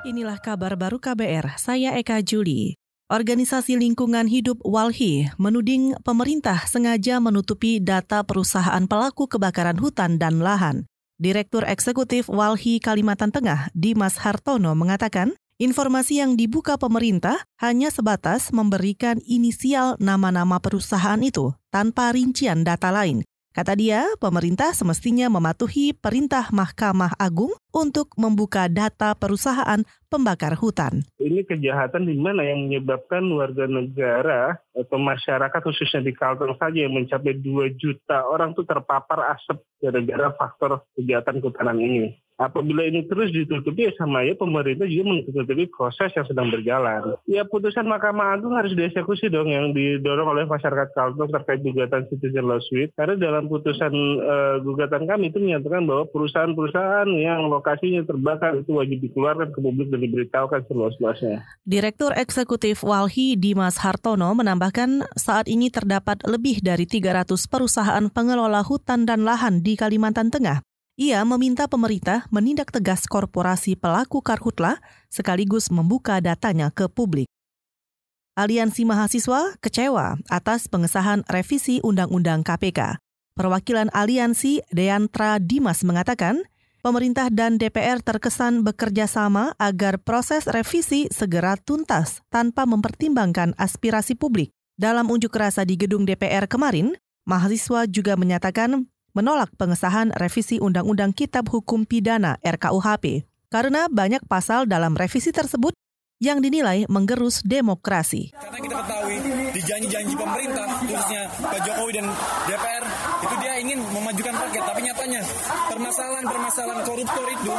Inilah kabar baru KBR, saya Eka Juli. Organisasi Lingkungan Hidup Walhi menuding pemerintah sengaja menutupi data perusahaan pelaku kebakaran hutan dan lahan. Direktur Eksekutif Walhi Kalimantan Tengah, Dimas Hartono, mengatakan informasi yang dibuka pemerintah hanya sebatas memberikan inisial nama-nama perusahaan itu tanpa rincian data lain. Kata dia, pemerintah semestinya mematuhi perintah Mahkamah Agung untuk membuka data perusahaan pembakar hutan. Ini kejahatan di mana yang menyebabkan warga negara atau masyarakat khususnya di Kalteng saja yang mencapai 2 juta orang itu terpapar asap gara-gara faktor kejahatan kehutanan ini apabila ini terus ditutupi ya sama ya pemerintah juga menutupi proses yang sedang berjalan. Ya putusan Mahkamah Agung harus dieksekusi dong yang didorong oleh masyarakat Kalteng terkait gugatan citizen lawsuit. Karena dalam putusan uh, gugatan kami itu menyatakan bahwa perusahaan-perusahaan yang lokasinya terbakar itu wajib dikeluarkan ke publik dan diberitahukan seluas-luasnya. Direktur Eksekutif Walhi Dimas Hartono menambahkan saat ini terdapat lebih dari 300 perusahaan pengelola hutan dan lahan di Kalimantan Tengah ia meminta pemerintah menindak tegas korporasi pelaku karhutla sekaligus membuka datanya ke publik. Aliansi Mahasiswa kecewa atas pengesahan revisi Undang-Undang KPK. Perwakilan aliansi Deantra Dimas mengatakan, pemerintah dan DPR terkesan bekerja sama agar proses revisi segera tuntas tanpa mempertimbangkan aspirasi publik. Dalam unjuk rasa di gedung DPR kemarin, mahasiswa juga menyatakan menolak pengesahan revisi Undang-Undang Kitab Hukum Pidana RKUHP karena banyak pasal dalam revisi tersebut yang dinilai menggerus demokrasi. Karena kita ketahui di janji-janji pemerintah, khususnya Pak Jokowi dan DPR, itu dia ingin memajukan rakyat. Tapi nyatanya permasalahan-permasalahan koruptor itu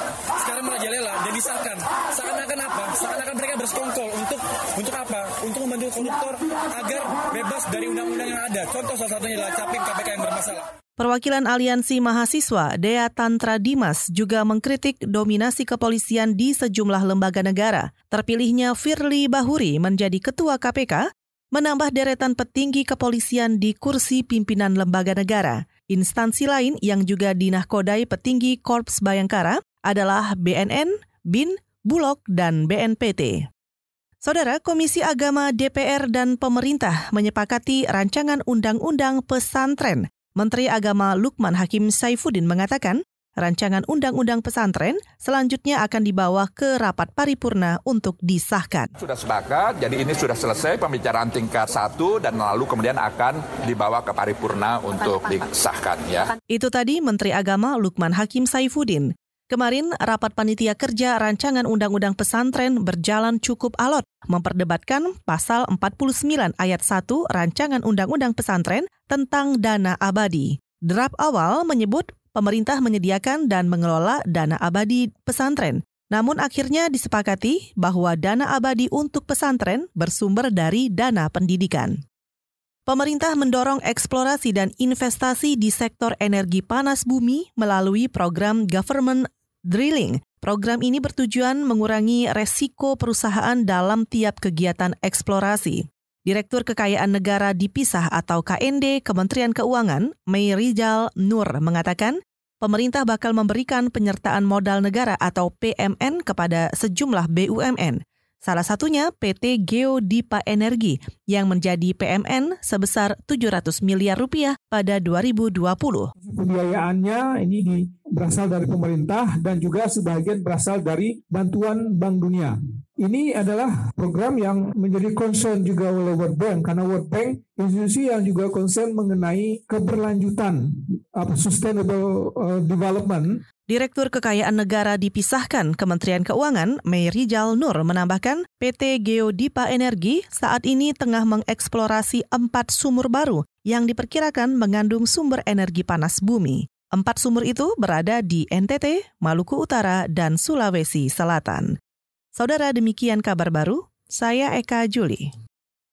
sekarang merajalela dan disahkan. Seakan-akan apa? Seakan-akan mereka bersekongkol untuk untuk apa? Untuk membantu koruptor agar bebas dari undang-undang yang ada. Contoh salah satunya adalah capim KPK yang bermasalah. Perwakilan Aliansi Mahasiswa, Dea Tantra Dimas, juga mengkritik dominasi kepolisian di sejumlah lembaga negara. Terpilihnya Firly Bahuri menjadi ketua KPK, menambah deretan petinggi kepolisian di kursi pimpinan lembaga negara. Instansi lain yang juga dinahkodai petinggi Korps Bayangkara adalah BNN, BIN, Bulog, dan BNPT. Saudara Komisi Agama DPR dan pemerintah menyepakati rancangan undang-undang pesantren Menteri Agama Lukman Hakim Saifuddin mengatakan, rancangan undang-undang pesantren selanjutnya akan dibawa ke rapat paripurna untuk disahkan. Sudah sepakat, jadi ini sudah selesai pembicaraan tingkat satu dan lalu kemudian akan dibawa ke paripurna untuk disahkan ya. Itu tadi Menteri Agama Lukman Hakim Saifuddin. Kemarin, rapat panitia kerja rancangan undang-undang pesantren berjalan cukup alot, memperdebatkan pasal 49 ayat 1 rancangan undang-undang pesantren tentang dana abadi. Draft awal menyebut pemerintah menyediakan dan mengelola dana abadi pesantren. Namun akhirnya disepakati bahwa dana abadi untuk pesantren bersumber dari dana pendidikan. Pemerintah mendorong eksplorasi dan investasi di sektor energi panas bumi melalui program Government Drilling. Program ini bertujuan mengurangi resiko perusahaan dalam tiap kegiatan eksplorasi. Direktur Kekayaan Negara Dipisah atau KND Kementerian Keuangan, Mei Rizal Nur mengatakan, pemerintah bakal memberikan penyertaan modal negara atau PMN kepada sejumlah BUMN. Salah satunya PT Geodipa Energi yang menjadi PMN sebesar 700 miliar rupiah pada 2020. Pembiayaannya ini di, berasal dari pemerintah dan juga sebagian berasal dari bantuan Bank Dunia. Ini adalah program yang menjadi concern juga oleh World Bank karena World Bank institusi yang juga concern mengenai keberlanjutan sustainable uh, development Direktur Kekayaan Negara dipisahkan Kementerian Keuangan, Mei Rijal Nur menambahkan PT Geodipa Energi saat ini tengah mengeksplorasi empat sumur baru yang diperkirakan mengandung sumber energi panas bumi. Empat sumur itu berada di NTT, Maluku Utara, dan Sulawesi Selatan. Saudara demikian kabar baru, saya Eka Juli.